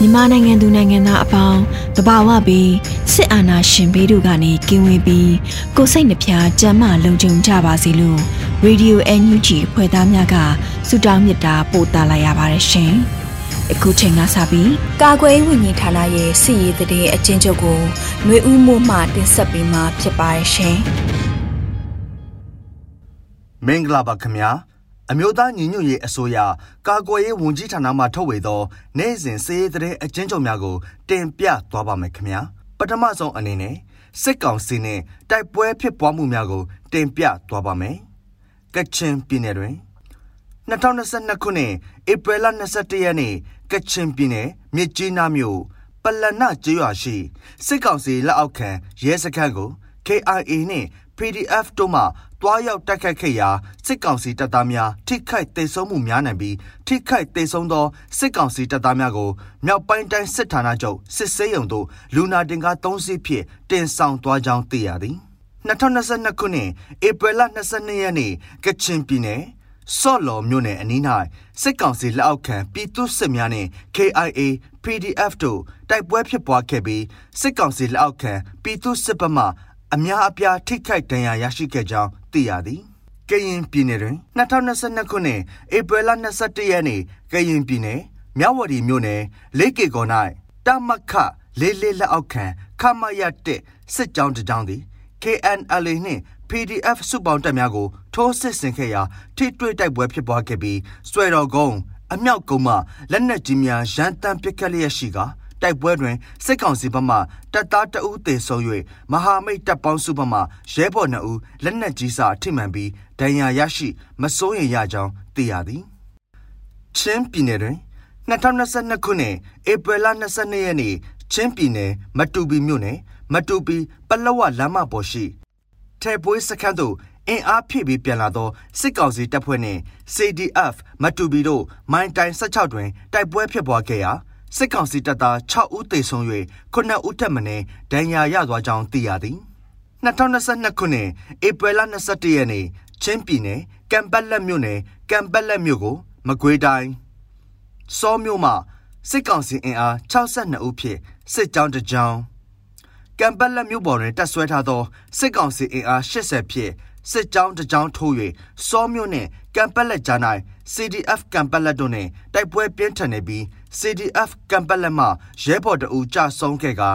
မြန်မာနိုင်ငံသူနိုင်ငံသားအပေါင်းတဘာဝပြီးစစ်အာဏာရှင်ဘေးတို့ကနေကင်းဝေးပြီးကိုစိတ်နှဖျားကြမ်းမှလုံခြုံကြပါစေလို့ Radio NUG ဖွဲ့သားများကဆုတောင်းမေတ္တာပို့သလာရပါတယ်ရှင်။အခုချိန်ကစပြီးကာကွယ်ဝိညာဉ်ဌာနရဲ့စီရေးတည်အချင်းချုပ်ကိုຫນွေဦးမှုမှတင်ဆက်ပေးမှာဖြစ်ပါတယ်ရှင်။မင်္ဂလာပါခင်ဗျာ။ အမျိုးသားညီညွတ်ရေးအစိုးရကာကွယ်ရေးဝန်ကြီးဌာနမှထုတ်ဝေသောနိုင်စဉ်စည်ရေးတဲ့အကျဉ်းချုပ်များကိုတင်ပြသွားပါမယ်ခင်ဗျာပထမဆုံးအနေနဲ့စစ်ကောင်စီနဲ့တိုက်ပွဲဖြစ်ပွားမှုများကို တင်ပြသွားပါမယ်ကချင်ပြည်နယ်တွင်2022ခုနှစ်ဧပြီလ22ရက်နေ့ကချင်ပြည်နယ်မြစ်ကြီးနားမြို့ပလနကျေးရွာရှိစစ်ကောင်စီလက်အောက်ခံရဲစခန်းကို KIA နှင့် PDF တို့မှတွားရောက်တိုက်ခိုက်ခဲ့ရာစစ်ကောင်စီတပ်သားများထိခိုက်ဒေဆုံးမှုများနိုင်ပြီးထိခိုက်ဒေဆုံးသောစစ်ကောင်စီတပ်သားများကိုမြောက်ပိုင်းတိုင်းစစ်ဌာနချုပ်စစ်ဆေးရုံသို့လူနာတင်ကား၃စီးဖြင့်တင်ဆောင်သွားကြောင်းသိရသည်2022ခုနှစ်ဧပြီလ22ရက်နေ့ကချင်ပြည်နယ်စော့လော်မြို့နယ်အနီး၌စစ်ကောင်စီလက်အောက်ခံပြည်သူစစ်များနှင့် KIA PDF တို့တိုက်ပွဲဖြစ်ပွားခဲ့ပြီးစစ်ကောင်စီလက်အောက်ခံပြည်သူစစ်ဘက်မှ အများအပြားထိခိုက်ဒဏ်ရာရရှိခဲ့ကြောင်းသိရသည်ကရင်ပြည်နယ်တွင်2022ခုနှစ်ဧပြီလ22ရက်နေ့ကရင်ပြည်နယ်မြဝတီမြို့နယ်လေးကေကော်၌တမခလေးလေးလက်အောက်ခံခမရတဲ့စစ်ကြောင်းတကြောင်းသည် KNLA နှင့် PDF စုပေါင်းတပ်များကိုထိုးစစ်ဆင်ခဲ့ရာထိတွေ့တိုက်ပွဲဖြစ်ပွားခဲ့ပြီးစွဲတော်ကုန်းအမြောက်ကုန်းမှလက်နက်ကြီးများရန်တမ်းပစ်ခတ်လျက်ရှိကာ တိုက်ပွဲတွင်စစ်ကောင်စီဘက်မှတပ်သားတအုပ်သေဆုံး၍မဟာမိတ်တပ်ပေါင်းစုဘက်မှရဲဘော်နှအုပ်လက်နက်ကြီးစာထိမှန်ပြီးဒဏ်ရာရရှိမစိုးရိမ်ရကြောင်းသိရသည်ချင်းပြည်နယ်တွင်2022ခုနှစ်ဧပြီလ22ရက်နေ့ချင်းပြည်နယ်မတူပီမြို့နယ်မတူပီပလဝလမ်းမပေါ်ရှိထဲပွေးစခန်းသို့အင်အားဖြည့်ပြီးပြန်လာသောစစ်ကောင်စီတပ်ဖွဲ့နှင့် CDF မတူပီတို့မိုင်းတိုင်16တွင်တိုက်ပွဲဖြစ်ပွားခဲ့ရာ စစ်ကောင်စီတပ်သား6ဦးသေဆုံး၍9ဦးထပ်မံဒဏ်ရာရသွားကြောင်းသိရသည်2022ခုနှစ်ဧပြီလ22ရက်နေ့ချင်းပြည်နယ်ကံပတ်လက်မြို့နယ်ကံပတ်လက်မြို့ကို မကွေးတိုင်းစောမြို့မှစစ်ကောင်စီအင်အား62ဦးဖြင့်စစ်ကြောင်းတစ်ကြောင်းကံပတ်လက်မြို့ပေါ်တွင်တပ်ဆွဲထားသောစစ်ကောင်စီအင်အား80ဖြင့် စစ်ကြောင်းတစ်ကြောင်းထိုး၍စောမြို့နှင့်ကံပတ်လက်ကြား၌ CDF ကံပတ်လက်တို့နှင့်တိုက်ပွဲပြင်းထန်နေပြီး CDF ကံပတ်လက်မှရဲဘော်တအူကြဆုံးခဲ့ကာ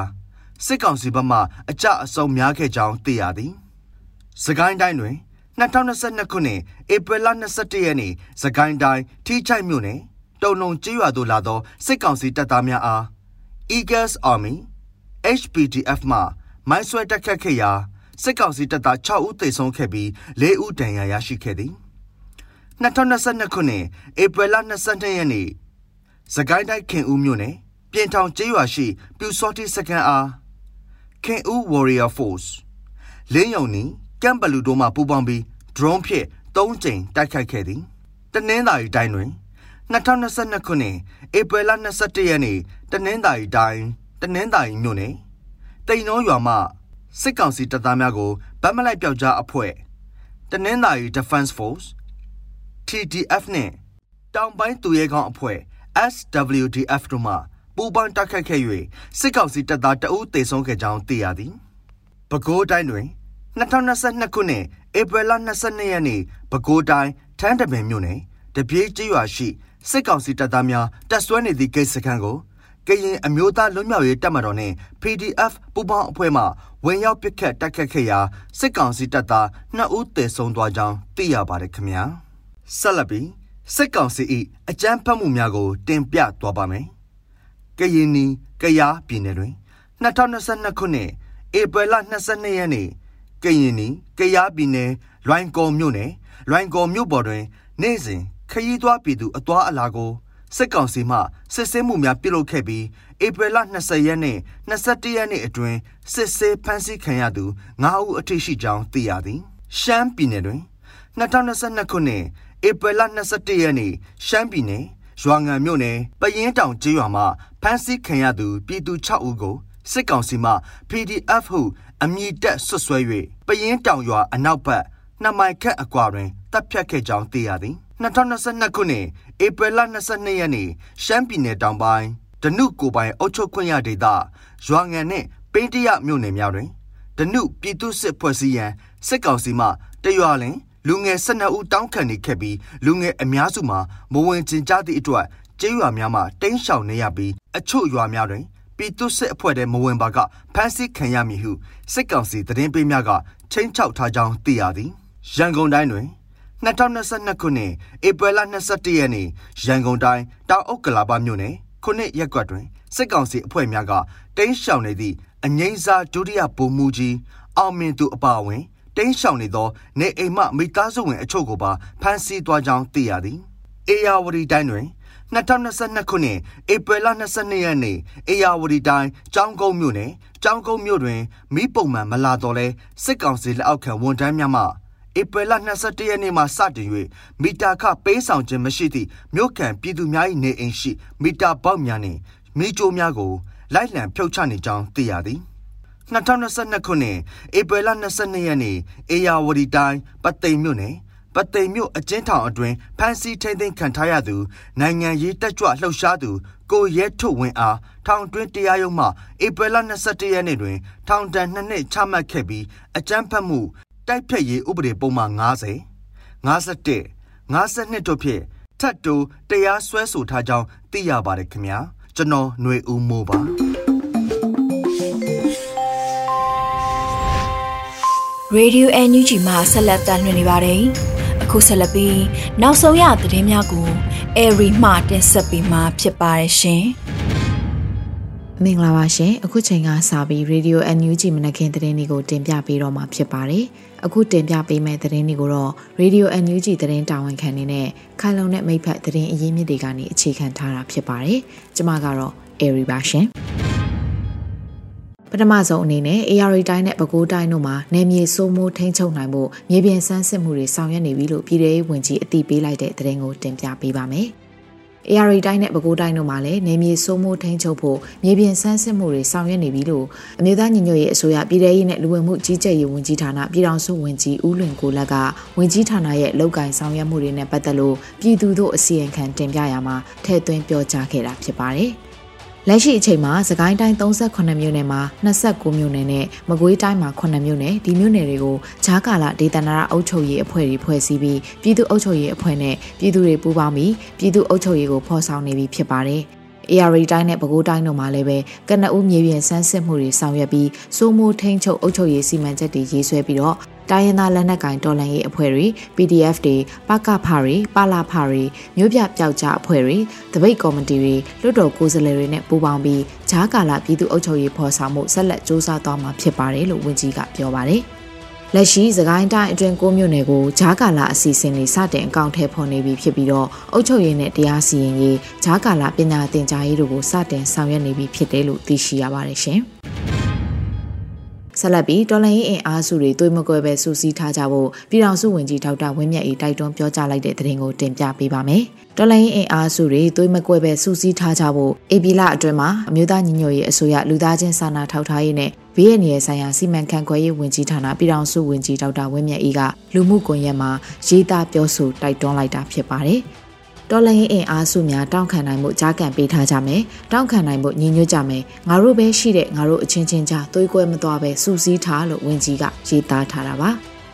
စစ်ကောင်စီဘက်မှအကြအဆုံးများခဲ့ကြောင်းသိရသည်။စကိုင်းတိုင်းတွင်2022ခုနှစ်ဧပြီလ22ရက်နေ့စကိုင်းတိုင်းထီးချိုက်မြို့နယ်တုံလုံကျေးရွာသို့လာသောစစ်ကောင်စီတပ်သားများအား Eagles Army HPDF မှမိုင်းဆွဲတက်ခတ်ခဲ့ရာ စစ်ကောင်စီတပ်သား6ဦးသေဆုံးခဲ့ပြီး4ဦးဒဏ်ရာရရှိခဲ့သည်2022ခုနှစ်ဧပြီလ22ရက်နေ့စကိုင်းတိုင်းခင်ဦးမြို့နယ်ပြင်ထောင်ကျေးရွာရှိပြူစောတိစကန်အားခင်ဦး Warrior Force လင်းယုံနီကမ်ဘလူတို့မှပူးပေါင်းပြီး drone ဖြင့်၃ကြိမ်တိုက်ခိုက်ခဲ့သည်တနင်္သာရီတိုင်းတွင်2022ခုနှစ်ဧပြီလ22ရက်နေ့တနင်္သာရီတိုင်းတနင်္သာရီမြို့နယ်တိန်နှောရွာမှ စစ်ကောင်စီတပ်သားများကိုဗတ်မလိုက်ပြောက်ကြားအဖွဲ့တနင်္သာရီ Defense Force TDF နှင့်တောင်ပိုင်းသူရဲကောင်းအဖွဲ့ SWDF တို့မှပူးပေါင်းတိုက်ခိုက်ခဲ့၍စစ်ကောင်စီတပ်သားတအုပ်သေဆုံးခဲ့ကြောင်းသိရသည်။ပဲခူးတိုင်းတွင်2022ခုနှစ်ဧပြီလ22ရက်နေ့ပဲခူးတိုင်းထန်းတပင်မြို့နယ်တပြေးကျေးရွာရှိစစ်ကောင်စီတပ်သားများတပ်ဆွဲနေသည့်ဂိတ်စခန်းကို ကရင်အမျိုးသားလွတ်မြောက်ရေးတပ်မတော်နဲ့ PDF ပူးပေါင်းအဖွဲ့မှဝင်ရောက်ပစ်ခတ်တိုက်ခတ်ခဲ့ရာစစ်ကောင်စီတပ်သား2ဦးသေဆုံးသွားကြောင်းသိရပါတယ်ခင်ဗျာဆက်လက်ပြီးစစ်ကောင်စီ၏အကြမ်းဖက်မှုများကို တင်ပြသွားပါမယ်ကရင်နီကယားပြည်နယ်တွင်2022ခုနှစ်ဧပြီလ22ရက်နေ့ကရင်နီကယားပြည်နယ်လွိုင်ကော်မြို့နယ်လွိုင်ကော်မြို့ပေါ်တွင် နေ့စဉ်ခရီးသွားပြည်သူအသွားအလာကို စစ်ကောင်စီမှစစ်ဆေးမှုများပြုလုပ်ခဲ့ပြီးဧပြီလ20ရက်နေ့21ရက်နေ့အတွင်းစစ်ဆေးဖမ်းဆီးခံရသူ9ဦးအထိရှိကြောင်းသိရသည်ရှမ်းပြည်နယ်တွင်2022ခုနှစ်ဧပြီလ21ရက်နေ့ရှမ်းပြည်နယ်ရွာငံမြို့နယ်ပရင်တောင်ကျေးရွာမှာဖမ်းဆီးခံရသူပြည်သူ6ဦးကိုစစ်ကောင်စီမှ PDF ဟုအမည်တက်ဆွဆွဲ၍ပရင်တောင်ရွာအနောက်ဘက်နှစ်မိုင်ခန့်အကွာတွင်တပ်ဖြတ်ခဲ့ကြောင်းသိရသည် 2022ခုနှစ်ဧပြီလ22ရက်နေ့ရှမ်းပြည်နယ်တောင်ပိုင်းဒနုကိုပိုင်အုပ်ချုပ်ခွင့်ရဒေသရွာငံနှင့်ပိန်းတရမြို့နယ်များတွင်ဒနုပြည်သူစစ်ဖွဲ့စည်းရန်စစ်ကောင်စီမှတရွာလင်လူငယ်12ဦးတောင်းခံနေခဲ့ပြီးလူငယ်အများစုမှာမဝင်ကျင်ကြသည့်အတွက်ကျေးရွာများမှာတိမ်းရှောင်နေရပြီးအချို့ရွာများတွင်ပြည်သူစစ်အဖွဲ့တဲ့မဝင်ပါကဖမ်းဆီးခံရမည်ဟုစစ်ကောင်စီသတင်းပေးများကချင်းချောက်ထားကြောင်းသိရသည်ရန်ကုန်တိုင်းတွင် 2022ခုနှစ်ဧပြီလ22ရက်နေ့ရန်ကုန်တိုင်းတောင်အုပ်ကလာပမြို့နယ်ခုနှစ်ရက်ကွက်တွင်စစ်ကောင်စီအဖွဲ့များကတိမ်းရှောင်နေသည့်အငိမ့်စားဒုတိယဗိုလ်မှူးကြီးအောင်မြင့်သူအပါအဝင်တိမ်းရှောင်နေသောနေအိမ်မှမိသားစုဝင်အချို့ကိုပါဖမ်းဆီးသွားကြောင်းသိရသည်အေယာဝတီတိုင်းတွင်2022ခုနှစ်ဧပြီလ22ရက်နေ့အေယာဝတီတိုင်းကျောင်းကုန်းမြို့နယ်ကျောင်းကုန်းမြို့တွင်မိပုံမှန်မလာတော့လဲစစ်ကောင်စီလက်အောက်ခံဝန်ထမ်းများမှ ဧပြီလ22ရက်နေ့မှစတင်၍မီတာခပေးဆောင်ခြင်းမရှိသည့်မြို့ခံပြည်သူများ၏နေအိမ်ရှိမီတာပေါက်များနှင့်မိကြိုးများကိုလိုက်လံဖြုတ်ချနေကြောင်းသိရသည်2022ခုနှစ်ဧပြီလ22ရက်နေ့အေယာဝတီတိုင်းပသိမ်မြို့နယ်ပသိမ်မြို့အကျဉ်းထောင်အတွင်းဖမ်းဆီးထိန်းသိမ်းခံထားရသူနိုင်ငံရေးတက်ကြွလှုပ်ရှားသူကိုရဲထုတ်ဝင်းအားထောင်တွင်းတရားရုံးမှဧပြီလ22ရက်နေ့တွင်ထောင်ဒဏ်2နှစ်ချမှတ်ခဲ့ပြီးအကြမ်းဖက်မှု တိုက်ဖြတ်ရေးဥပဒေပုံမှန်90 51 52တို့ဖြင့်ထပ်တိုးတရားစွဲဆိုထားကြောင်းသိရပါတယ်ခင်ဗျာကျွန်တော်ຫນွေဦးမိုးပါရေဒီယို NUG မှာဆက်လက်တင်ပြနေပါတယ်။အခုဆက်လက်ပြီးနောက်ဆုံးရသတင်းများကိုအေရီမှတင်ဆက်ပေးမှာဖြစ်ပါတယ်ရှင်။ မင်္ဂလာပါရှင်။အခုချိန်ကစပြီး Radio NUG မနက်ခင်းသတင်းတွေကိုတင်ပြပေးတော့မှာဖြစ်ပါတယ်။အခုတင်ပြပေးမယ့်သတင်းတွေကိုတော့ Radio NUG သတင်းတာဝန်ခံနေနဲ့ခိုင်လုံတဲ့မိဖက်သတင်းအရင်းမြစ်တွေကနေအခြေခံထားတာဖြစ်ပါတယ်။ကျွန်မကတော့ Airy ပါရှင်။ပထမဆုံးအနေနဲ့ AR တိုင်းနဲ့ပဲခူးတိုင်းတို့မှာနယ်မြေစိုးမိုးထိန်းချုပ်နိုင်ဖို့မြေပြင်စမ်းစစ်မှုတွေဆောင်ရွက်နေပြီလို့ပြည်ထောင်စုဝန်ကြီးအသိပေးလိုက်တဲ့သတင်းကိုတင်ပြပေးပါမယ်။ AR တိုင်းနဲ့ပဲခူးတိုင်းတို့မှာလည်းနယ်မြေစိုးမိုးထိန်းချုပ်ဖို့မြေပြင်စမ်းစစ်မှုတွေဆောင်ရွက်နေပြီလို့အမျိုးသားညီညွတ်ရေးအစိုးရပြည်ထောင်စုနဲ့လူဝင်မှုကြီးကြပ်ရေးဝန်ကြီးဌာနပြည်ထောင်စုဝန်ကြီးဦးလွင်ကိုလက်ကဝန်ကြီးဌာနရဲ့လုပ်ကိုင်ဆောင်ရွက်မှုတွေနဲ့ပတ်သက်လို့ပြည်သူတို့အစီရင်ခံတင်ပြရမှာထည့်သွင်းပြောကြားခဲ့တာဖြစ်ပါတယ်။ လက်ရှိအချိန်မှာစကိုင်းတိုင်း38မြို့နယ်မှာ29မြို့နယ်နဲ့မကွေးတိုင်းမှာ9မြို့နယ်ဒီမြို့နယ်တွေကိုဂျားကာလာဒေသနာရအုပ်ချုပ်ရေးအဖွဲ့တွေဖွဲ့စည်းပြီးပြည်သူ့အုပ်ချုပ်ရေးအဖွဲ့နဲ့ပြည်သူတွေပူးပေါင်းပြီးပြည်သူ့အုပ်ချုပ်ရေးကိုဖော်ဆောင်နေပြီဖြစ်ပါတယ်။ AR တိုင်းနဲ့ပဲခူးတိုင်းတို့မှာလည်းပဲကနအူးမြေပြင်စမ်းစစ်မှုတွေဆောင်ရွက်ပြီးစိုးမိုးထိန်ချုပ်အုပ်ချုပ်ရေးစီမံချက်တွေရေးဆွဲပြီးတော့တိုင်းရင်းသားလက်နက်ကင်တော်လှန်ရေးအဖွဲ့တွေ PDF တွေပကဖတွေပါလာဖတွေမြို့ပြပျောက်ကြားအဖွဲ့တွေတပိတ်ကော်မတီတွေလွတ်တော်ကိုယ်စားလှယ်တွေနဲ့ပူးပေါင်းပြီးဂျားကာလာပြည်သူ့အုပ်ချုပ်ရေးဖော်ဆောင်မှုဆက်လက်စ조사သွားမှာဖြစ်ပါတယ်လို့ဝန်ကြီးကပြောပါတယ် လက်ရှိသခိုင်းတိုင်းအတွင်းကိုမြို့နယ်ကိုဂျားကာလာအစီအစဉ်တွေစတင်အကောင့်ထဲပေါ်နေပြီဖြစ်ပြီးတော့အုပ်ချုပ်ရေးနဲ့တရားစီရင်ရေးဂျားကာလာပညာသင်ကြားရေးတို့ကိုစတင်ဆောင်ရွက်နေပြီဖြစ်တယ်လို့သိရှိရပါတယ်ရှင်။ ဆက်လက်ပြီးတော်လှန်ရေးအင်အားစုတွေသွေးမကွဲပဲစူးစီးထားကြဖို့ပြည်ထောင်စုဝန်ကြီးဒေါက်တာဝင်းမြတ်၏တိုက်တွန်းပြောကြားလိုက်တဲ့သတင်းကိုတင်ပြပေးပါမယ်။တော်လှန်ရေးအင်အားစုတွေသွေးမကွဲပဲစူးစီးထားကြဖို့အေပီလာအတွင်းမှာအမျိုးသားညီညွတ်ရေးအစိုးရလူသားချင်းစာနာထောက်ထားရေးနဲ့ဘေးရန်ရဲ့ဆိုင်ရာစီမံခန့်ခွဲရေးဝန်ကြီးဌာနပြည်ထောင်စုဝန်ကြီးဒေါက်တာဝင်းမြတ်၏ကလူမှုကွန်ရက်မှာရေးသားပြောဆိုတိုက်တွန်းလိုက်တာဖြစ်ပါတယ်။ တော်လှန်ရေးအင်အားစုများတောင်းခံနိုင်မှုကြားကန်ပေးထားကြမယ်တောင်းခံနိုင်မှုညီညွတ်ကြမယ်ငါတို့ပဲရှိတဲ့ငါတို့အချင်းချင်းကြားသွေးကွဲမသွားပဲစူးစီးထားလို့ဝန်ကြီးကရေးသားထားတာပါ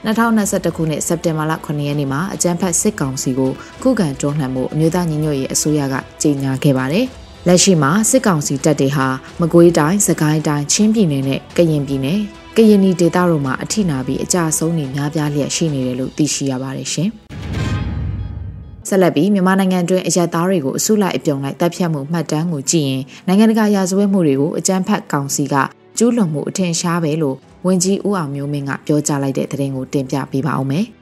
2021ခုနှစ်စက်တင်ဘာလ9ရက်နေ့မှာအကြမ်းဖက်စစ်ကောင်စီကိုခုခံတွန်းလှန်မှုအမျိုးသားညီညွတ်ရေးအစိုးရကကြေညာခဲ့ပါတယ်။လက်ရှိမှာစစ်ကောင်စီတပ်တွေဟာမကွေးတိုင်း၊စကိုင်းတိုင်း၊ချင်းပြည်နယ်နဲ့ကရင်ပြည်နယ်ကရင်နီဒေသတို့မှာအထိနာပြီးအကြဆုံးနေများပြားလျက်ရှိနေတယ်လို့သိရှိရပါတယ်ရှင်။ ဆက်လက်ပြီးမြန်မာနိုင်ငံတွင်းအရက်သားတွေကိုအစုလိုက်အပြုံလိုက်တပ်ဖြတ်မှုမှတ်တမ်းကိုကြည့်ရင်နိုင်ငံတကာရာဇဝတ်မှုတွေကိုအကြမ်းဖက်ကောင်စီကကျူးလွန်မှုအထင်ရှားပဲလို့ဝန်ကြီးဦးအောင်မျိုးမင်းကပြောကြားလိုက်တဲ့သတင်းကိုတင်ပြပေးပါအောင်မယ်။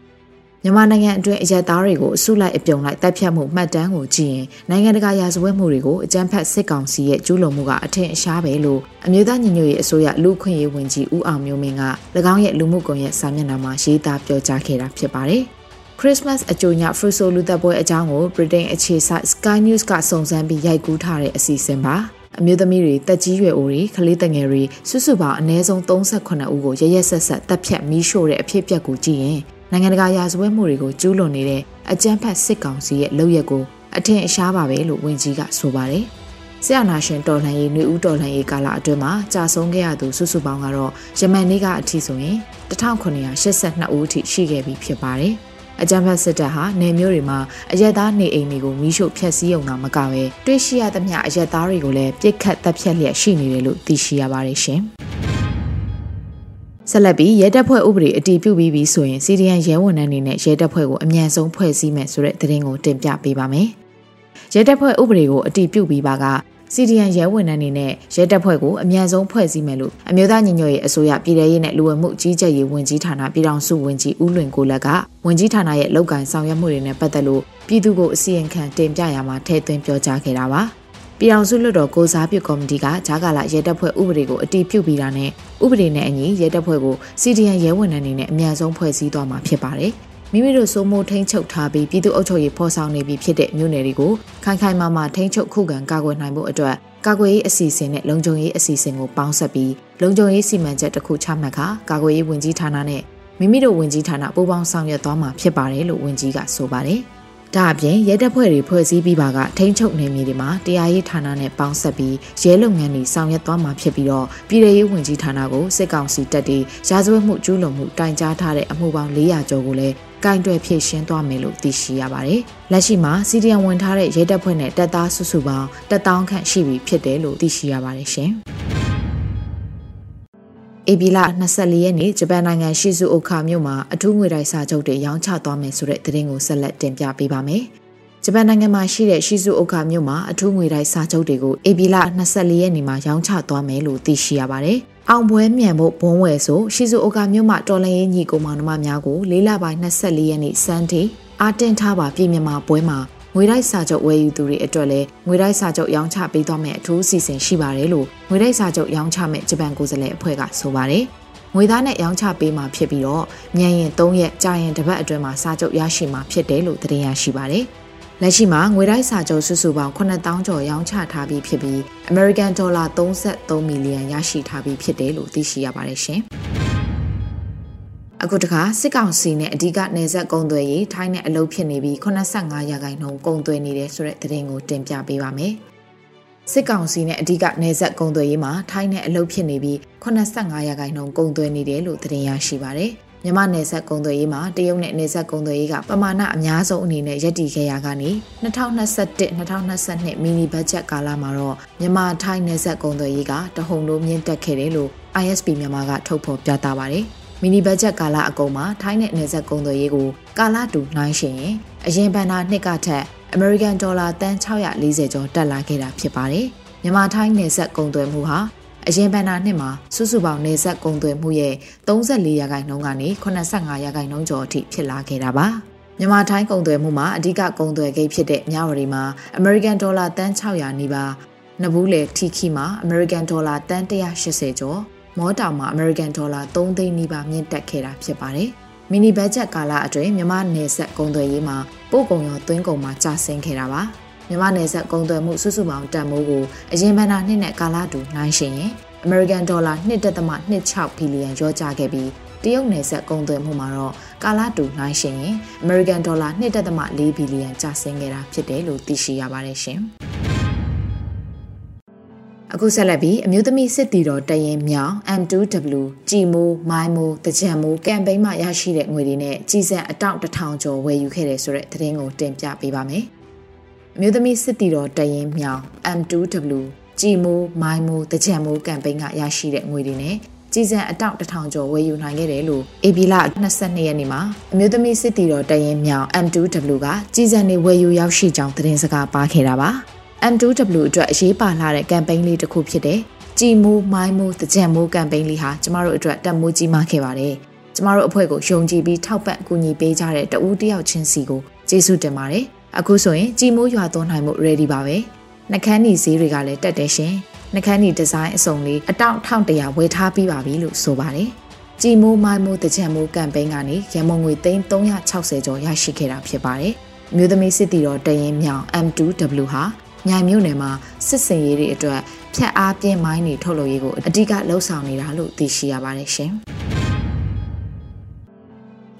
မြန်မာနိုင်ငံအတွင်းအရက်သားတွေကိုအစုလိုက်အပြုံလိုက်တပ်ဖြတ်မှုမှတ်တမ်းကိုကြည့်ရင်နိုင်ငံတကာရာဇဝတ်မှုတွေကိုအကြမ်းဖက်စစ်ကောင်စီရဲ့ကျူးလွန်မှုကအထင်ရှားပဲလို့အမျိုးသားညီညွတ်ရေးအစိုးရလူခွင့်ရေးဝန်ကြီးဦးအောင်မျိုးမင်းက၎င်းရဲ့လူမှုကွန်ရက်စာမျက်နှာမှာရေးသားပြောကြားခဲ့တာဖြစ်ပါတယ်။ Christmas အကြိုညဖရူဆိုလူသက်ပွဲအကြောင်းကို Britain အခြေစိုက် Sky News ကစုံစမ်းပြီးရိုက်ကူးထားတဲ့အစီအစဉ်ပါအမျိုးသမီးတွေတက်ကြီးရွယ်အိုတွေကလေးတငယ်တွေစုစုပေါင်းအနည်းဆုံး38ဦးကိုရရက်ဆက်ဆက်တပ်ဖြတ်မီးရှို့တဲ့အဖြစ်အပျက်ကိုကြည့်ရင်နိုင်ငံတကာရာဇဝတ်မှုတွေကိုကျူးလွန်နေတဲ့အကြမ်းဖက်စစ်ကောင်စီရဲ့လုပ်ရက်ကိုအထင်အရှားပါပဲလို့ဝန်ကြီးကဆိုပါတယ်။ဆရာနာရှင်တော်လှန်ရေးနှွေဦးတော်လှန်ရေးကာလအတွင်းမှာကြာဆုံးခဲ့ရသူစုစုပေါင်းကတော့ယမန်နေ့ကအထိဆိုရင်1982ဦးအထိရှိခဲ့ပြီဖြစ်ပါတယ်။ အကြမ်းဖက်စစ်တပ်ဟာနယ်မျိုးတွေမှာအရက်သားနေအိမ်တွေကိုမီးရှို့ဖျက်ဆီးုံတာမကပဲတွေ့ရှိရသမျှအရက်သားတွေကိုလည်းပြစ်ခတ်တပ်ဖြတ်လျက်ရှိနေတယ်လို့သိရှိရပါတယ်ရှင်။ဆက်လက်ပြီးရဲတပ်ဖွဲ့ဥပဒေအတည်ပြုပြီးပြီဆိုရင်စီဒီအန်ရဲဝန်ထမ်းတွေနဲ့ရဲတပ်ဖွဲ့ကိုအမြန်ဆုံးဖွဲ့စည်းမယ်ဆိုတဲ့သတင်းကိုတင်ပြပေးပါမယ်။ရဲတပ်ဖွဲ့ဥပဒေကိုအတည်ပြုပြီးပါက စီဒီအန်ရဲဝန်ထမ်းတွေနဲ့ရဲတပ်ဖွဲ့ကိုအမြန်ဆုံးဖွဲ့စည်းမယ်လို့အမျိုးသားညီညွတ်ရေးအစိုးရပြည်ထရေးနဲ့လူဝင်မှုကြီးကြပ်ရေးဝန်ကြီးဌာနပြည်ထောင်စုဝန်ကြီးဦးလွင်ကိုလက်ကဝန်ကြီးဌာနရဲ့လုပ်ကိုင်ဆောင်ရွက်မှုတွေနဲ့ပတ်သက်လို့ပြည်သူကိုအစီရင်ခံတင်ပြရမှာထည့်သွင်းပြောကြားခဲ့တာပါပြည်အောင်စုလွှတ်တော်ကိုစားပြုကော်မတီကဂျာကာလာရဲတပ်ဖွဲ့ဥပဒေကိုအတည်ပြုပြီးတာနဲ့ဥပဒေနဲ့အညီရဲတပ်ဖွဲ့ကိုစီဒီအန်ရဲဝန်ထမ်းတွေနဲ့အများဆုံးဖွဲ့စည်းသွားမှာဖြစ်ပါတယ်။ မိမိတို့စိုးမိုးထိန်းချုပ်ထားပြီးပြည်သူ့အုပ်ချုပ်ရေးဖော်ဆောင်နေပြီဖြစ်တဲ့မြို့နယ်တွေကိုခိုင်ခိုင်မာမာထိန်းချုပ်ခုခံကာကွယ်နိုင်ဖို့အတွက်ကာကွယ်ရေးအစီအစဉ်နဲ့လုံခြုံရေးအစီအစဉ်ကိုပေါင်းစပ်ပြီးလုံခြုံရေးစီမံချက်တစ်ခုချမှတ်ခါကာကွယ်ရေးဝန်ကြီးဌာနနဲ့မိမိတို့ဝန်ကြီးဌာနပူးပေါင်းဆောင်ရွက်သွားမှာဖြစ်ပါတယ်လို့ဝန်ကြီးကဆိုပါတယ်။ဒါအပြင်ရဲတပ်ဖွဲ့တွေဖွဲ့စည်းပြီးပါကထိန်းချုပ်နေမြေတွေမှာတရားရေးဌာနနဲ့ပေါင်းဆက်ပြီးရဲလုပ်ငန်းတွေဆောင်ရွက်သွားမှာဖြစ်ပြီးတော့ပြည်ထောင်ရေးဝန်ကြီးဌာနကိုစစ်ကောင်စီတပ်တွေရာဇဝတ်မှုကျူးလွန်မှုတိုင်ကြားထားတဲ့အမှုပေါင်း400ကျော်ကိုလည်း ကင်တွယ်ဖြည့်ရှင်းသွားမယ်လို့သိရှိရပါတယ်။လက်ရှိမှာစီဒီအမ်ဝင်ထားတဲ့ရဲတပ်ဖွဲ့နဲ့တပ်သားစုစုပေါင်း1000ခန့်ရှိပြီဖြစ်တယ်လို့သိရှိရပါတယ်ရှင်။ဧပြီလ24ရက်နေ့ဂျပန်နိုင်ငံရှီဇူအိုခါမြို့မှာအထူးငွေတိုက်စာချုပ်တွေရောင်းချသွားမယ်ဆိုတဲ့သတင်းကိုဆက်လက်တင်ပြပေးပါမယ်။ ဂျပန်နိုင်ငံမှာရှိတဲ့ရှီဇူအိုခါမြို့မှာအထူးငွေတိုက်စာချုပ်တွေကိုဧပြီလ24ရက်နေ့မှာရောင်းချသွားမယ်လို့သိရှိရပါတယ်။အောင်ပွဲမြန်ဖို့ဘုံဝယ်ဆိုရှီဇူအိုကာမြို့မှာတော်လရင်ညီကိုမောင်နှမများကိုလေးလပိုင်း24ရက်နေ့စန်းတီအာတင်ထားပါပြည်မြန်မာပွဲမှာငွေတိုက်စာချုပ်ဝယ်ယူသူတွေအတွက်လည်းငွေတိုက်စာချုပ်ရောင်းချပေးသွားမယ့်အထူးအစီအစဉ်ရှိပါတယ်လို့ငွေတိုက်စာချုပ်ရောင်းချမဲ့ဂျပန်ကိုယ်စားလှယ်အဖွဲ့ကဆိုပါတယ်။ငွေသားနဲ့ရောင်းချပေးမှာဖြစ်ပြီးတော့မြန်ရင်3ရက်ကြာရင်တစ်ပတ်အတွင်းမှာစာချုပ်ရရှိမှာဖြစ်တယ်လို့သတင်းရရှိပါတယ်။ လက်ရှိမှာငွေတိုက်စာချုပ်စုစုပေါင်း9000ကျော်ရောင်းချထားပြီးဖြစ်ပြီး American Dollar 33မီလီယံရရှိထားပြီးဖြစ်တယ်လို့သိရှိရပါတယ်ရှင်။အခုတခါစစ်ကောင်စီနဲ့အဓိကနေဆက်ကုံသွဲရေးထိုင်းနဲ့အလုပ်ဖြစ်နေပြီး85ရာခိုင်နှုန်းကုံသွဲနေတယ်ဆိုတဲ့သတင်းကိုတင်ပြပေးပါမယ်။စစ်ကောင်စီနဲ့အဓိကနေဆက်ကုံသွဲရေးမှာထိုင်းနဲ့အလုပ်ဖြစ်နေပြီး85ရာခိုင်နှုန်းကုံသွဲနေတယ်လို့သတင်းရရှိပါတယ်။ မြန်မာနယ်စပ်ကုန်သွယ်ရေးမှာတရုတ်နဲ့နယ်စပ်ကုန်သွယ်ရေးကပမာဏအများဆုံးအနေနဲ့ရပ်တည်ခဲ့ရကနေ2021-2022မီနီဘတ်ဂျက်ကာလမှာတော့မြန်မာထိုင်းနယ်စပ်ကုန်သွယ်ရေးကတဟုန်တိုးမြင့်တက်ခဲ့တယ်လို့ ISP မြန်မာကထုတ်ဖော်ပြသပါတယ်။မီနီဘတ်ဂျက်ကာလအကုန်မှာထိုင်းနဲ့နယ်စပ်ကုန်သွယ်ရေးကိုကာလတူနှိုင်းရှင်ရင်အရင်ဘဏ္ဍာနှစ်ကထက် American Dollar တန်640ကျော်တက်လာခဲ့တာဖြစ်ပါတယ်။မြန်မာထိုင်းနယ်စပ်ကုန်သွယ်မှုဟာ အရင်ဘဏ္ဍာနှစ်မှာစုစုပေါင်းနေဆက်ကုန်သွယ်မှုရဲ့34ရာခိုင်နှုန်းကနေ85ရာခိုင်နှုန်းကျော်အထိဖြစ်လာခဲ့တာပါမြန်မာထိုင်းကုန်သွယ်မှုမှာအဓိကကုန်သွယ်ဂိတ်ဖြစ်တဲ့မြဝတီမှာ American Dollar တန်600နီးပါးနဘူးလေထီခီမှာ American Dollar တန်180ကျော်မောတောင်မှာ American Dollar 3သိန်းနီးပါးမြင့်တက်ခဲ့တာဖြစ်ပါတယ်မီနီဘတ်ဂျက်ကာလအတွင်းမြန်မာနယ်စပ်ကုန်သွယ်ရေးမှာပို့ကုန်ရောသွင်းကုန်မှာကျဆင်းခဲ့တာပါ။ မြန်မာနယ်စပ်ကုန်သွယ်မှုစုစုပေါင်းတန်ဖိုးကိုအရင်ဘဏ္ဍာနှစ်နဲ့ကာလတူနှိုင်းယှဉ်ရင် American Dollar 1.26ဘီလီယံရောကြခဲ့ပြီးတရုတ်နယ်စပ်ကုန်သွယ်မှုမှာတော့ကာလတူနှိုင်းယှဉ်ရင် American Dollar 1.4ဘီလီယံကျဆင်းခဲ့တာဖြစ်တယ်လို့သိရှိရပါတယ်ရှင်။အခုဆက်လက်ပြီးအမျိုးသမီးစစ်တီတော်တရင်မြောင် M2W ကြည်မိုးမိုင်းမိုးတကြံမိုးကမ်ပိန်းမှရရှိတဲ့ငွေတွေနဲ့ကြီးစံအတောင့်တစ်ထောင်ကျော်ဝယ်ယူခဲ့တယ်ဆိုတဲ့သတင်းကိုတင်ပြပေးပါမယ်။အ မျိုးသမီးစစ်တီတော်တရင်မြောင် M2W ကြည်မိုးမိုင်းမိုးတကြံမိုးကမ်ပိန်းကရရှိတဲ့ငွေတွေနဲ့ကြီးစံအတောင့်တစ်ထောင်ကျော်ဝယ်ယူနိုင်ခဲ့တယ်လို့ AB လ22ရက်နေ့မှာအမျိုးသမီးစစ်တီတော်တရင်မြောင် M2W ကကြီးစံနေဝယ်ယူရောက်ရှိကြောင်းသတင်းစကားပါခဲ့တာပါ။ M2W အတွက်အရေးပါလာတဲ့ကမ်ပိန်းလေးတစ်ခုဖြစ်တဲ့ကြည်မိုးမိုင်းမိုးတကြံမိုးကမ်ပိန်းလေးဟာကျမတို့အတွက်တက်မိုးကြီးမားခဲ့ပါတယ်။ကျမတို့အဖွဲ့ကိုယုံကြည်ပြီးထောက်ပံ့ကူညီပေးကြတဲ့တဦးတယောက်ချင်းစီကိုကျေးဇူးတင်ပါတယ်။ အခုဆိုရင်ကြည်မိုးရွာသွန်းနိုင်မှု ready ပါပဲ။နှကန်းနီဈေးတွေကလည်းတက်တယ်ရှင်။နှကန်းနီဒီဇိုင်းအစုံလေးအတောင့်1100ဝယ်ထားပြီးပါပြီလို့ဆိုပါတယ်။ကြည်မိုးမိုင်းမိုးတကြံမိုးကမ်ပိန်းကနေရမုံငွေသိန်း360ကျော်ရရှိခဲ့တာဖြစ်ပါတယ်။မြို့သမီးစစ်တီတော်တရင်မြောင် M2W ဟာမြိုင်မြို့နယ်မှာစစ်စင်ရေးတွေအတွက်ဖြတ်အားပြင်းမိုင်းတွေထုတ်လုပ်ရေးကိုအဓိကလှုံ့ဆော်နေတာလို့သိရှိရပါတယ်ရှင်။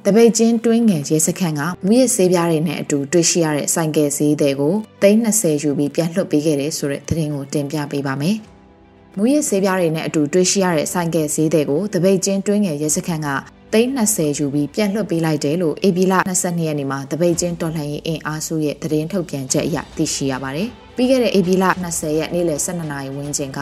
တပိတ်ချင်းတွင်းငယ်ရဲစခန်းကမူရစေးပြားတွေနဲ့အတူတွေ့ရှိရတဲ့ဆိုင်ကယ်ဈေးတွေကို320ယူပြီးပြန်လွှတ်ပေးခဲ့တယ်ဆိုတဲ့သတင်းကိုတင်ပြပေးပါမယ်။မူရစေးပြားတွေနဲ့အတူတွေ့ရှိရတဲ့ဆိုင်ကယ်ဈေးတွေကိုတပိတ်ချင်းတွင်းငယ်ရဲစခန်းက320ယူပြီးပြန်လွှတ်ပေးလိုက်တယ်လို့ AB လ22ရက်နေ့မှာတပိတ်ချင်းတော်လှန်ရေးအင်အားစုရဲ့သတင်းထုတ်ပြန်ချက်အရသိရှိရပါတယ်။ပြီးခဲ့တဲ့ AB လ20ရက်နေ့လယ်12နာရီဝန်းကျင်က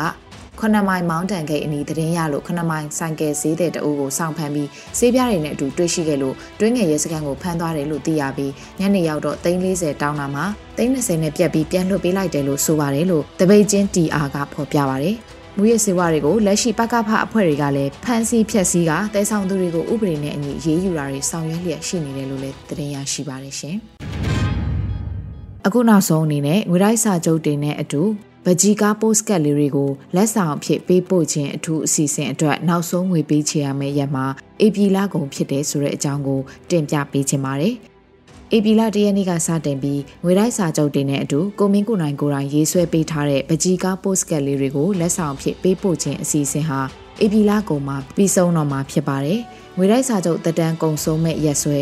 ခနမိုင်မောင်းတန်ဂိတ်အနီးသတင်းရလို့ခနမိုင်ဆိုင်ကယ်ဈေးတဲ့တအူးကိုစောင့်ဖမ်းပြီးဈေးပြားတွေနဲ့အတူတွေ့ရှိခဲ့လို့တွင်းငယ်ရဲစခန်းကိုဖမ်းသွားတယ်လို့သိရပြီးညနေရောက်တော့340တောင်းတာမှာ320နဲ့ပြက်ပြီးပြန်လွှတ်ပေးလိုက်တယ်လို့ဆိုပါတယ်လို့တပိတ်ချင်း TR ကဖော်ပြပါတယ်မူရစေဝါတွေကိုလက်ရှိပကဖအဖွဲ့တွေကလည်းဖမ်းဆီးဖျက်ဆီးကတဲဆောင်သူတွေကိုဥပဒေနဲ့အညီရေးယူတာတွေဆောင်ရွက်လျက်ရှိနေတယ်လို့လည်းသတင်းရရှိပါတယ်ရှင်။အခုနောက်ဆုံးအနေနဲ့ငွေတိုက်စာချုပ်တင်တဲ့အတူ ဗကြီးကားပို့စကတ်လေးတွေကိုလက်ဆောင်အဖြစ်ပေးပို့ခြင်းအထူးအစီအစဉ်အတွက်နောက်ဆုံးငွေပေးချေရမယ့်ရက်မှာအေပီလာကုန်ဖြစ်တဲ့ဆိုတဲ့အကြောင်းကိုတင်ပြပေးချင်ပါတယ်။အေပီလာတရက်နေ့ကစတင်ပြီးငွေတိုက်စာချုပ်တင်တဲ့အတူကိုမင်းကိုနိုင်ကိုတိုင်ရေးဆွဲပေးထားတဲ့ဗကြီးကားပို့စကတ်လေးတွေကိုလက်ဆောင်အဖြစ်ပေးပို့ခြင်းအစီအစဉ်ဟာအေပီလာကုန်မှာပြီးဆုံးတော့မှာဖြစ်ပါတယ်။ငွေတိုက်စာချုပ်တက်တန်းကုံဆုံးမဲ့ရက်စွဲ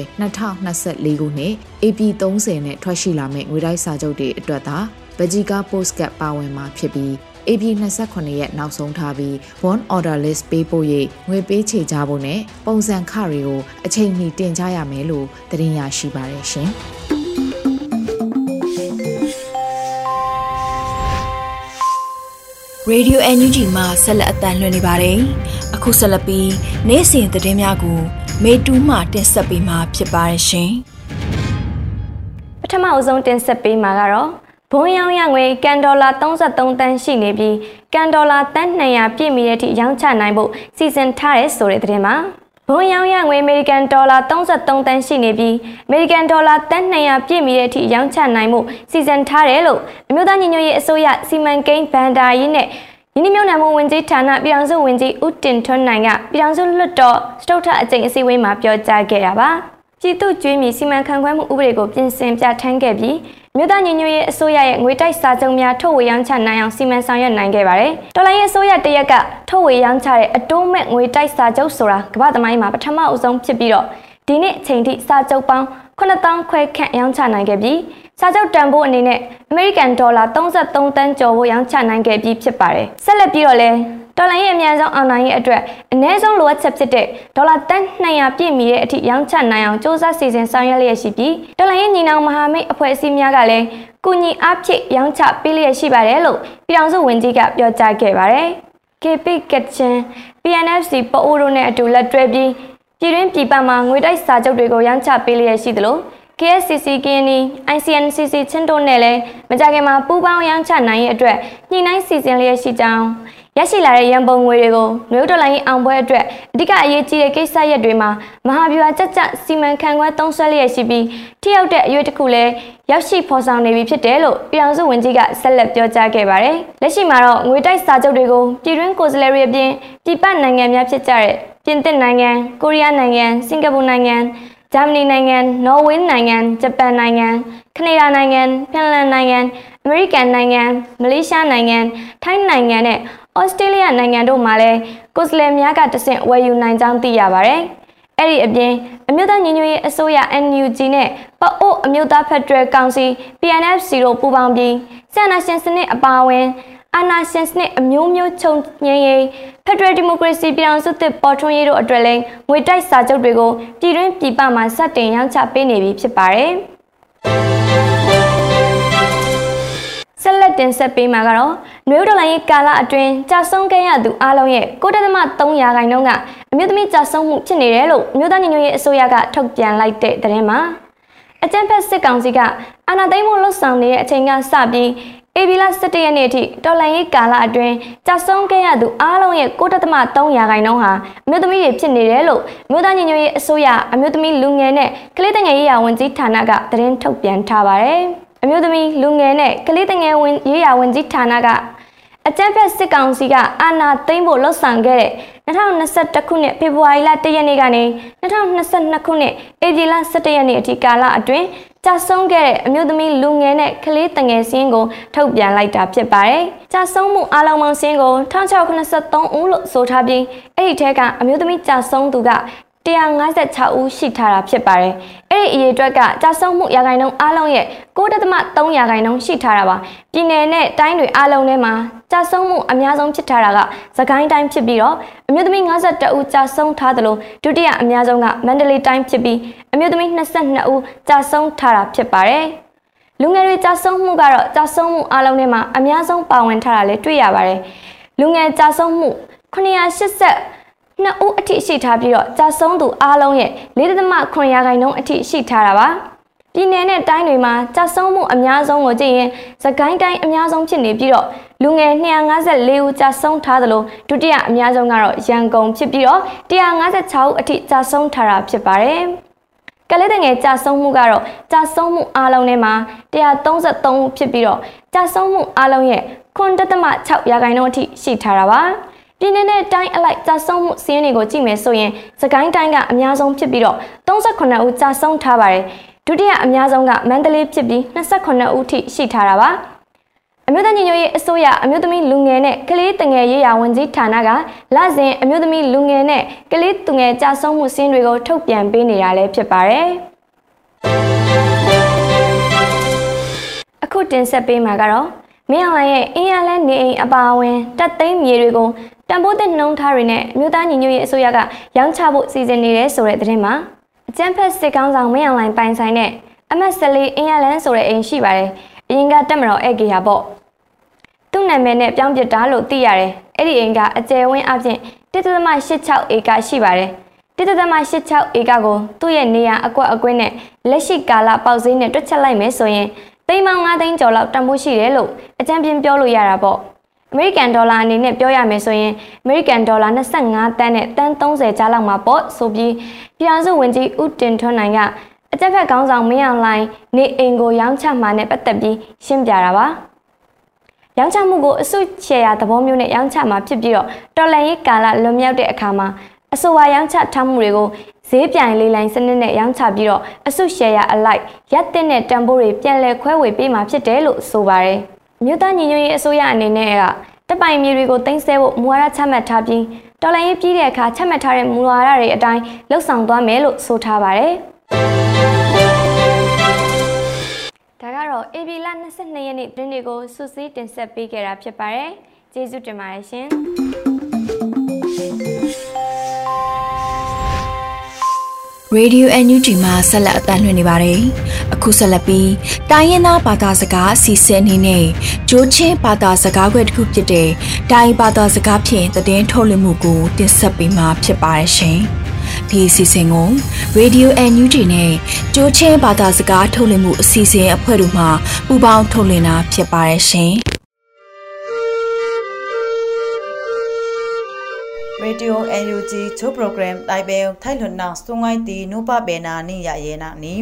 2024ခုနှစ် AP 30နဲ့ထွက်ရှိလာမဲ့ငွေတိုက်စာချုပ်တွေအတွက်သာ ဗဂျီကာပို့စကတ်ပါဝင်မှာဖြစ်ပြီး AP 28ရက်နောက်ဆုံးထားပြီး one order list ပေးပို့၍ငွေပေးချေကြဖို့နဲ့ပုံစံခတွေကိုအချိန်မီတင်ကြရမယ်လို့သတင်းရရှိပါတယ်ရှင်။ Radio NUG မှာဆက်လက်အသံလွှင့်နေပါတယ်။အခုဆက်လက်ပြီးနေ့စဉ်သတင်းများကို မေတူးမှတင်ဆက်ပေးမှာဖြစ်ပါတယ်ရှင်။ပထမအဆုံးတင်ဆက်ပေးမှာကတော့ ဘုံရောင်ရငွေကန်ဒေါ်လာ33တန်းရှိနေပြီးကန်ဒေါ်လာတန်း200ပြည့်မီတဲ့အထိရောင်းချနိုင်ဖို့စီစဉ်ထားတဲ့ဆိုတဲ့သတင်းမှာဘုံရောင်ရငွေအမေရိကန်ဒေါ်လာ33တန်းရှိနေပြီးအမေရိကန်ဒေါ်လာတန်း200ပြည့်မီတဲ့အထိရောင်းချနိုင်မှုစီစဉ်ထားတယ်လို့အမျိုးသားညီညွတ်ရေးအစိုးရစီမံကိန်းဗန်ဒါရေးနဲ့ယင်းဒီမြို့နယ်မှုဝင်ကြီးဌာနပြည်ထောင်စုဝင်ကြီးဦးတင်ထွန်းနိုင်ကပြည်ထောင်စုလွှတ်တော်စတုထအကြိမ်အစည်းအဝေးမှာပြောကြားခဲ့တာပါပြည်သူ့ကျွေးမြီစီမံခန့်ခွဲမှုဥပဒေကိုပြင်ဆင်ပြဋ္ဌာန်းခဲ့ပြီး မြို့သားညီညွတ်ရေးအစိုးရရဲ့ငွေတိုက်စာချုပ်များထုတ်ဝေရောင်းချနိုင်အောင်စီမံဆောင်ရွက်နိုင်ခဲ့ပါတယ်။တော်လိုင်းရေးအစိုးရတရက်ကထုတ်ဝေရောင်းချတဲ့အတိုးမဲ့ငွေတိုက်စာချုပ်ဆိုတာကမ္ဘာသမိုင်းမှာပထမအဦးဆုံးဖြစ်ပြီးတော့ဒီနေ့အချိန်ထိစာချုပ်ပေါင်း9000ခွဲခန့်ရောင်းချနိုင်ခဲ့ပြီးစာချုပ်တန်ဖိုးအနေနဲ့အမေရိကန်ဒေါ်လာ33တန်းကျော်ဖို့ရောင်းချနိုင်ခဲ့ပြီးဖြစ်ပါတယ်။ဆက်လက်ပြီးတော့လည်း ဒေါ်လာရဲ့အများဆုံးအောင်နိုင်ရဲ့အတွက်အနည်းဆုံးလိုအပ်ချက်ဖြစ်တဲ့ဒေါ်လာတန်း200ပြည့်မီတဲ့အထိရောင်းချနိုင်အောင်စ조사စီစဉ်ဆောင်ရွက်လျက်ရှိပြီးဒေါ်လာရဲ့ညီနောင်မဟာမိတ်အဖွဲ့အစည်းများကလည်းကုညီအားဖြင့်ရောင်းချပေးလျက်ရှိပါတယ်လို့ပြည်ထောင်စုဝန်ကြီးကပြောကြားခဲ့ပါတယ်။ KP Kitchen PNFC ပအိုးတို့နဲ့အတူလက်တွဲပြီးပြည်တွင်းပြည်ပမှာငွေတိုက်စာချုပ်တွေကိုရောင်းချပေးလျက်ရှိသလို KSCC KNI ICNCC ချင်းတို့နဲ့လည်းမကြခင်မှာပူးပေါင်းရောင်းချနိုင်ရဲ့အတွက်ညှိနှိုင်းစီစဉ်လျက်ရှိကြောင်း ရရှိလာတဲ့ရန်ပုံငွေတွေကိုမြို့တော်လိုင်းအောင်ပွဲအတွက်အဓိကအရေးကြီးတဲ့ကိစ္စရပ်တွေမှာမဟာဗျူဟာကြကြစီမံခန့်ခွဲသုံးစွဲလျက်ရှိပြီးထိရောက်တဲ့အရွေးတစ်ခုလည်းရောက်ရှိဖော်ဆောင်နေပြီဖြစ်တယ်လို့ပြည်အောင်စုဝန်ကြီးကဆက်လက်ပြောကြားခဲ့ပါတယ်။လက်ရှိမှာတော့ငွေတိုက်စာချုပ်တွေကိုပြည်တွင်းကိုယ်စားလှယ်တွေအပြင်ပြည်ပနိုင်ငံများဖြစ်ကြတဲ့ပြင်သစ်နိုင်ငံ၊ကိုရီးယားနိုင်ငံ၊စင်ကာပူနိုင်ငံဂျာမနီနိုင်ငံ၊နော်ဝေးနိုင်ငံ၊ဂျပန်နိုင်ငံ၊ကနေဒါနိုင်ငံ၊ဖင်လန်နိုင်ငံ၊အမေရိကန်နိုင်ငံ၊မလေးရှားနိုင်ငံ၊ထိုင်းနိုင်ငံနဲ့ ဩစတြေးလျနိုင်ငံတို့မှာလည်းကိုယ်စားလှယ်များကတဆင့်ဝယ်ယူနိုင်ကြောင်းသိရပါတယ်။အဲ့ဒီအပြင်အမျိုးသားညီညွတ်ရေးအစိုးရ NUG နဲ့ပအို့အမျိုးသားဖက်ဒရယ်ကောင်စီ PNFC တို့ပူးပေါင်းပြီးဆန္ဒရှင်စနစ်အပါအဝင်အာဏာရှင်စနစ်အမျိုးမျိုးချုပ်ငြိမ်းရေးဖက်ဒရယ်ဒီမိုကရေစီပြည်အောင်စုသစ်ပေါ်ထွန်းရေးတို့အတွက်လည်းငွေတိုက်စာချုပ်တွေကိုပြည်တွင်းပြည်ပမှာစတင်ရောင်းချပေးနေပြီဖြစ်ပါတယ်။ ဆက်လက်တင်ဆက်ပေးမှာကတော့မျိုးတော်လိုင်းကာလအတွင်းကြာဆုံးခဲ့ရသူအလုံးရဲ့9.3ရာခိုင်နှုန်းကအမျိုးသမီးကြာဆုံးမှုဖြစ်နေတယ်လို့မြို့သားညီညွတ်ရေးအစိုးရကထုတ်ပြန်လိုက်တဲ့သတင်းမှာအကြံဖက်စစ်ကောင်စီကအာဏာသိမ်းမှုလှုပ်ဆောင်နေတဲ့အချိန်ကစပြီးဧပြီလ17ရက်နေ့အထိတော်လှန်ရေးကာလအတွင်းကြာဆုံးခဲ့ရသူအားလုံးရဲ့9.3ရာခိုင်နှုန်းဟာအမျိုးသမီးတွေဖြစ်နေတယ်လို့မြို့သားညီညွတ်ရေးအစိုးရအမျိုးသမီးလူငယ်နဲ့ကလေးငယ်ရေးရာဝန်ကြီးဌာနကသတင်းထုတ်ပြန်ထားပါတယ်။ အမျိုးသမီးလူငယ်နဲ့ကလေးတငယ်ဝင်ရေးရာဝန်ကြီးဌာနကအကြမ်းဖက်စစ်ကောင်စီကအာဏာသိမ်းဖို့လှုံ့ဆော်ခဲ့တဲ့2021ခုနှစ်ဖေဖော်ဝါရီလ1ရက်နေ့ကနေ2022ခုနှစ်ဧပြီလ17ရက်နေ့အထိကာလအတွင်းကြာဆုံးခဲ့တဲ့အမျိုးသမီးလူငယ်နဲ့ကလေးတငယ်စင်းကိုထုတ်ပြန်လိုက်တာဖြစ်ပါတယ်။ကြာဆုံးမှုအလုံးပေါင်းစင်းကို1683ဦးလို့ဆိုထားပြီးအဲ့ဒီထဲကအမျိုးသမီးကြာဆုံးသူက 156ဦးရှိထားတာဖြစ်ပါတယ်။အဲ့ဒီအရေအတွက်ကကြာဆုံးမှုရာခိုင်နှုန်းအလုံးရဲ့9.3ရာခိုင်နှုန်းရှိထားတာပါ။ပြည်내နဲ့တိုင်းတွေအလုံးထဲမှာကြာဆုံးမှုအများဆုံးဖြစ်ထားတာကသခိုင်းတိုင်းဖြစ်ပြီးတော့အမျိုးသမီး52ဦးကြာဆုံးထားသလိုဒုတိယအများဆုံးကမန္တလေးတိုင်းဖြစ်ပြီးအမျိုးသမီး22ဦးကြာဆုံးထားတာဖြစ်ပါတယ်။လူငယ်တွေကြာဆုံးမှုကတော့ကြာဆုံးမှုအလုံးထဲမှာအများဆုံးပါဝင်ထားတာလည်းတွေ့ရပါတယ်။လူငယ်ကြာဆုံးမှု980 နှစ်ဦးအထိရှိထားပြီးတော့ကြာဆုံးသူအားလုံးရဲ့4.9ရာခိုင်နှုန်းအထိရှိထားတာပါပြည်내နဲ့တိုင်းတွေမှာကြာဆုံးမှုအများဆုံးကိုကြည့်ရင်သကိုင်းတိုင်းအများဆုံးဖြစ်နေပြီးတော့လူငယ်254ဦးကြာဆုံးထားသလိုဒုတိယအများဆုံးကတော့ရန်ကုန်ဖြစ်ပြီးတော့156ဦးအထိကြာဆုံးထားတာဖြစ်ပါတယ်ကလေးတငယ်ကြာဆုံးမှုကတော့ကြာဆုံးမှုအားလုံးထဲမှာ133ဦးဖြစ်ပြီးတော့ကြာဆုံးမှုအားလုံးရဲ့9.6ရာခိုင်နှုန်းအထိရှိထားတာပါ ပြည်내နဲ့တိုင်းအလိုက်ကြာဆုံးမှုစီးရင်တွေကိုကြည့်မယ်ဆိုရင်စကိုင်းတိုင်းကအများဆုံးဖြစ်ပြီးတော့38ဦးကြာဆုံးထားပါတယ်ဒုတိယအများဆုံးကမန္တလေးဖြစ်ပြီး28ဦးထိရှိထားတာပါအမျိုးသားညီညွတ်ရေးအစိုးရအမျိုးသမီးလူငယ်နဲ့ကလေးတငယ်ရေးရာဝန်ကြီးဌာနကလစဉ်အမျိုးသမီးလူငယ်နဲ့ကလေးသူငယ်ကြာဆုံးမှုစင်းတွေကိုထုတ်ပြန်ပေးနေတာလည်းဖြစ်ပါတယ်အခုတင်ဆက်ပေးမှာကတော့မင်းအောင်လှိုင်ရဲ့အင်းရလန်းနေအိမ်အပါအဝင်တပ်သိမ်းမြေတွေကို တန်ဖိုးတဲ့နှုံးထားတွေနဲ့မြို့သားညီညွတ်ရေးအစိုးရကရောင်းချဖို့စီစဉ်နေတယ်ဆိုတဲ့သတင်းမှာအကျန်းဖက်စစ်ကောင်းဆောင်မင်းအောင်လှိုင်ပိုင်ဆိုင်တဲ့အမတ်ဆလေးအင်းရလန်းဆိုတဲ့အိမ်ရှိပါတယ်။အရင်ကတက်မတော်ဧကေဟာပေါ့။သူ့နာမည်နဲ့ပြောင်းပြတာလို့သိရတယ်။အဲ့ဒီအိမ်ကအကျယ်ဝင်းအပြင်1.86ဧကရှိပါတယ်။1.86ဧကကိုသူ့ရဲ့နေရာအကွက်အကွင်းနဲ့လက်ရှိကာလပေါက်ဈေးနဲ့တွက်ချက်လိုက်မယ်ဆိုရင်သိန်းပေါင်း9သိန်းကျော်လောက်တန်ဖိုးရှိတယ်လို့အကြံပြင်းပြောလို့ရတာပေါ့ အမေရိကန်ဒေါ်လာအနေနဲ့ပြောရမယ်ဆိုရင်အမေရိကန်ဒေါ်လာ25တန်းနဲ့တန်း30ကျားလောက်မှာပေါ့ဆိုပြီးပြည်အောင်စုဝန်ကြီးဦးတင်ထွန်းနိုင်ကအကြက်ဖက်ကောင်းဆောင်မင်းအောင်လှိုင်နေအိမ်ကိုရောင်းချမှာနဲ့ပတ်သက်ပြီးရှင်းပြတာပါရောင်းချမှုကိုအစုချေရသဘောမျိုးနဲ့ရောင်းချမှာဖြစ်ပြီးတော့တော်လန်ရေးကာလလွန်မြောက်တဲ့အခါမှာအဆိုပါရောင်းချထားမှုတွေကိုဈေးပြိုင်လေးလိုင်းစနစ်နဲ့ရောင်းချပြီးတော့အစုရှယ်ယာအလိုက်ရက်တဲ့နဲ့တန်ဖိုးတွေပြန်လည်ခွဲဝေပေးမှာဖြစ်တယ်လို့ဆိုပါတယ်။ မြို့သားညီညွတ်ရေးအစိုးရအနေနဲ့ကတပိုင်မြေတွေကိုတင်ဆက်ဖို့မူဝါဒချမှတ်ထားပြီးတော်လှန်ရေးပြည်တဲ့အခါချမှတ်ထားတဲ့မူဝါဒတွေအတိုင်းလှုပ်ဆောင်သွားမယ်လို့ဆိုထားပါတယ်။ဒါကတော့ AB လ22ရက်နေ့တွင်တွေကိုစုစည်းတင်ဆက်ပေးခဲ့တာဖြစ်ပါတယ်။ကျေးဇူးတင်ပါတယ်ရှင်။ Radio NUG မှာဆက်လက်အသံလွှင့်နေပါတယ်။အခုဆက်လက်ပြီးတိုင်းရင်းသားဘာသာစကားအစီအစဉ်အနေနဲ့ဂျိုးချင်းဘာသာစကားခွဲတစ်ခုဖြစ်တဲ့တိုင်းဘာသာစကားဖြင့်သတင်းထုတ်လွှင့်မှုကိုတင်ဆက်ပေးမှာဖြစ်ပါတယ်ရှင်။ဒီအစီအစဉ်ကို Radio NUG နဲ့ဂျိုးချင်းဘာသာစကားထုတ်လွှင့်မှုအစီအစဉ်အဖွဲ့တို့မှပူးပေါင်းထုတ်လွှင့်တာဖြစ်ပါတယ်ရှင်။ Radio NUG ချို program တိုင်ပဲထိုင်လွန်နာစုငိုင်းတီနုပဘေနာနိယယေနာနီ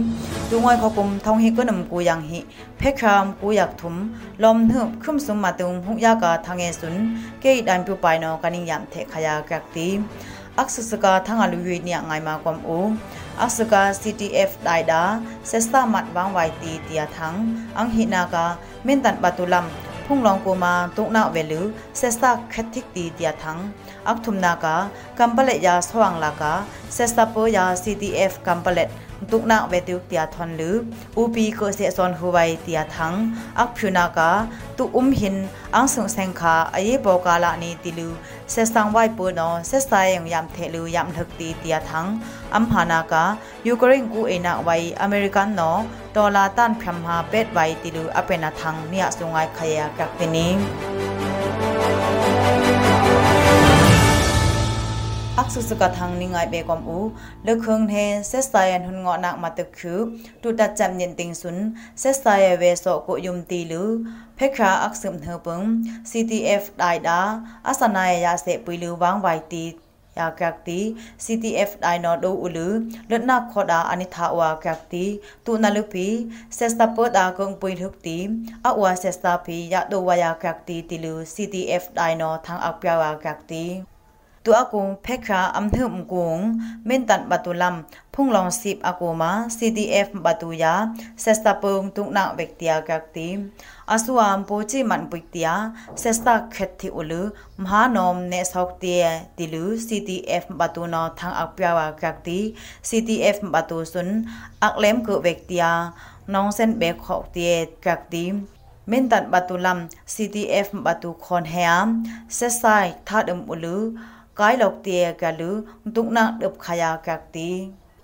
တုငွိုင်းခကုမ်ထောင်းဟိကနမ်ကူယန်ဟိဖေခရမ်ကူယက်ထုမ်လ ோம் နှုခုမ်စုံမတုံဟုယာကာသငေဆွန်းကေဒန်ပူပိုင်နောကနိယမ်ထေခယာကက်တီအခစစကာသငါလူယွေနိယငိုင်မာကွမ်အိုအခစကာ CTF ဒိုင်ဒါဆက်စတာမတ်ဝမ်ဝိုင်တီတီယာသန်းအန်ဟိနာကာမင်တန်ဘတူလမ်ဖု န်လောင်ကိုမာတုနာဝဲလူဆက်စတာခက်တိကတီတီယာသန်း akthumna ka kampalet ya swang la ka sestapo ya CTF kampalet tukna vetu tia thon lu upi ko se son huwai tia thang akphuna ka tu um hin ang sung seng kha aye bo kala ni tilu se sang wai pu no se sa yang yam thelu yam thak ti tia thang am hana ka ukraine ku ena wai american no dollar tan phram ha bet wai tilu apena thang nia sungai khaya kak tini aksu suka thang ni ngai be kom u le khung he se sayan hun ngo nak ma te khu tu ta cham nyin ting sun se saya we so ko yum ti lu phekha aksum thơ pung ctf dai da asana ya se pui lu wang wai ti ya kak ti ctf dai no do u lu lut na khoda ani tha wa kak ti tu na lu pi se sta po da kong pui thuk ti a wa se sta pi ya do wa ya kak ti ti lu ctf dai no thang ak pya wa kak ti ตัวอากงเพคราอัมเทิมกงเมนตันบัตุลัมพุ่งลองสิบอากมา CDF บัตุยาเซสต าเปิงตุกนักเวกเตียกักตีอาสวามโปจิมันปุยเตียเซสตาเขตทิอุลืมหานอมเนสอกเตียติลู CDF บัตุนอทางอักเปียวกักตี tu akung phekha amthum kung mentan batulam phunglong sip akoma CDF batuya sestapung tungna vektia kakti asuam pochi man puiktia sesta khethi ulu mhanom ne sokte tilu CDF batuno thang akpyawa kakti CDF batu sun aklem ku vektia nongsen bek khokte kakti မင်တန်ဘတူလမ် CTF ဘတူခွန်ဟဲမ်ဆက်ဆိုင်သာဒမ်ဥလူ kai lok tie ka lu tuk na dup khaya kak ti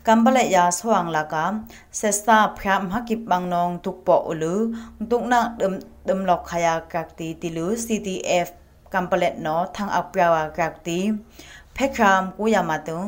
kambale ya swang la ka se sa phram hakip bang nong tuk po ulu tuk na dum dum lok khaya kak ti ti lu ctf kambale no thang apya wa kak ti ဖက်ခရမ်ကိုယမတုံ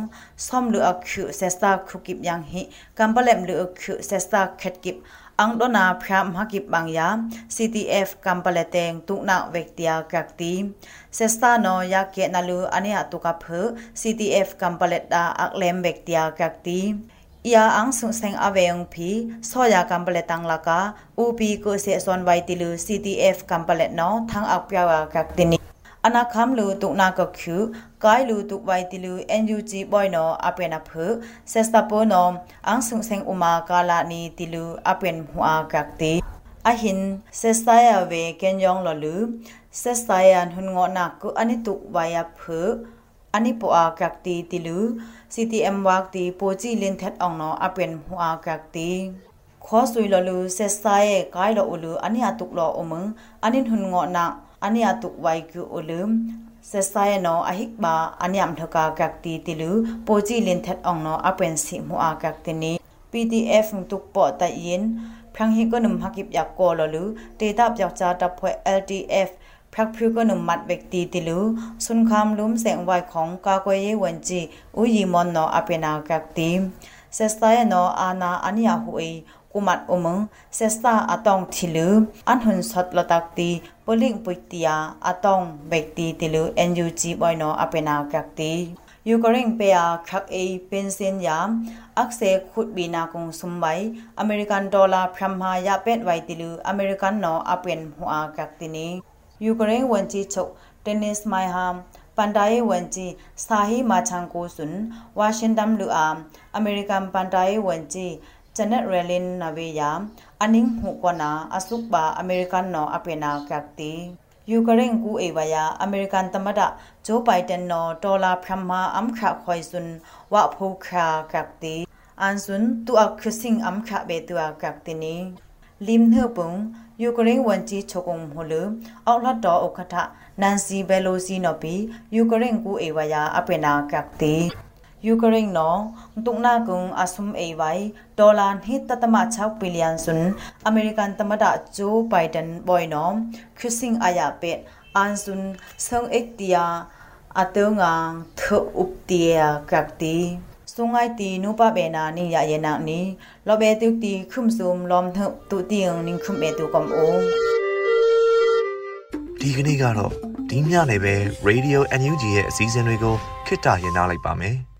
ဆ ோம் လူအခုဆက်စတာခုကိပယန်ဟိကမ်ပလက်လူအခုဆက်စတာခက်ကိပ ang dona phram hakip bangya CTF kampaleteng tukna vektia kakti sesta no ya ke nalu ania tuka phu CTF kampalet da aklem vektia kakti ia ang sung seng aveng phi soya kampaletang laka upi ko se son vai tilu CTF kampalet no thang akpya kakti ni အနာခမ်လူတုနာကခုကိုင်လူတုဝိုင်တီလူ NUG ဘွိုင်နောအပန်အဖဆက်စတပိုနောအန်းဆုံဆင်ဥမာကာလာနီတီလူအပန်ဟွာကက်တီအဟင်ဆက်စတယာဝေကန်ယောင်လလူဆက်စတယာဟွန်ငောနာကုအနိတုဝိုင်ယဖအနိပိုအာကက်တီတီလူ CTM ဝက်တီပိုချီလင်ထက်အောင်နောအပန်ဟွာကက်တီခေါ်ဆွေလလူဆက်စတယာကိုင်လောအလူအနိအတုလောအမငအနိဟွန်ငောနာ ani atuk wai ku ulum sesaya no ahik ba aniam thoka gakti tilu poji lin that ong no apen si mu a gakti ni pdf tuk po ta yin phang hi ko num hakip yak ko lo lu data pyak cha ta phwe ldf พรักพริก็นุมัดเวกตีติลูสุนคามลุมแสงไวของกากวยเยวันจีอุยมอนนออเปนากักตีเซสไตนออานาอันยาหุย kumat umang sesta atong thilu anhun sot lotak ti poling puitia atong bekti tilu enju chi boino apena kakti Ukraine pe a khak a pension yam akse khut bina kung sumbai American dollar phamha ya pet wai tilu American no apen hua kaktini Ukraine wanchi chok tennis mai ham ပန်တာယေဝန်ကြီးစာဟီမာချန်ကိုစွန်ဝါရှင်တန်လူအာအမေရိကန်ပန်တာယေဝန်ကြီး Janet Relin Naveya aning hu kona asukba American no apena kakti Ukraine ku ewaya American tamada Joe Biden no dollar phamma amkha khoi sun wa phokha kakti ansun tu akhsing amkha be tu kakti ni lim the pung Ukraine wanchi chokong holu outlet do okhatha Nancy Pelosi no pi Ukraine ku ewaya apena kakti ယူကရိန်းနော်တုနာကုံအဆုမ်အေဝိုင်ဒေါ်လာဟစ်တတမ6ဘီလီယံစွန်အမေရိကန်တမဒဂျိုးဘိုင်ဒန်ဘွိုင်နော်ခရစ်စင်အယာပက်အန်စွန်ဆုံအက်တီယာအတုံငါထုဥပတီယာကပ်တီสุงไงตีนุปะเบนานี่ยะเยนะนี่ลอเบตุตีคุมซุมลอมทุตุตีงนิคุมเบตุกอมโอဒီကနေ့ကတော့ဒီညနေပဲ Radio NUG ရဲ့အစည်းအဝေးကိုခਿੱတရရနိုင်ပါမယ်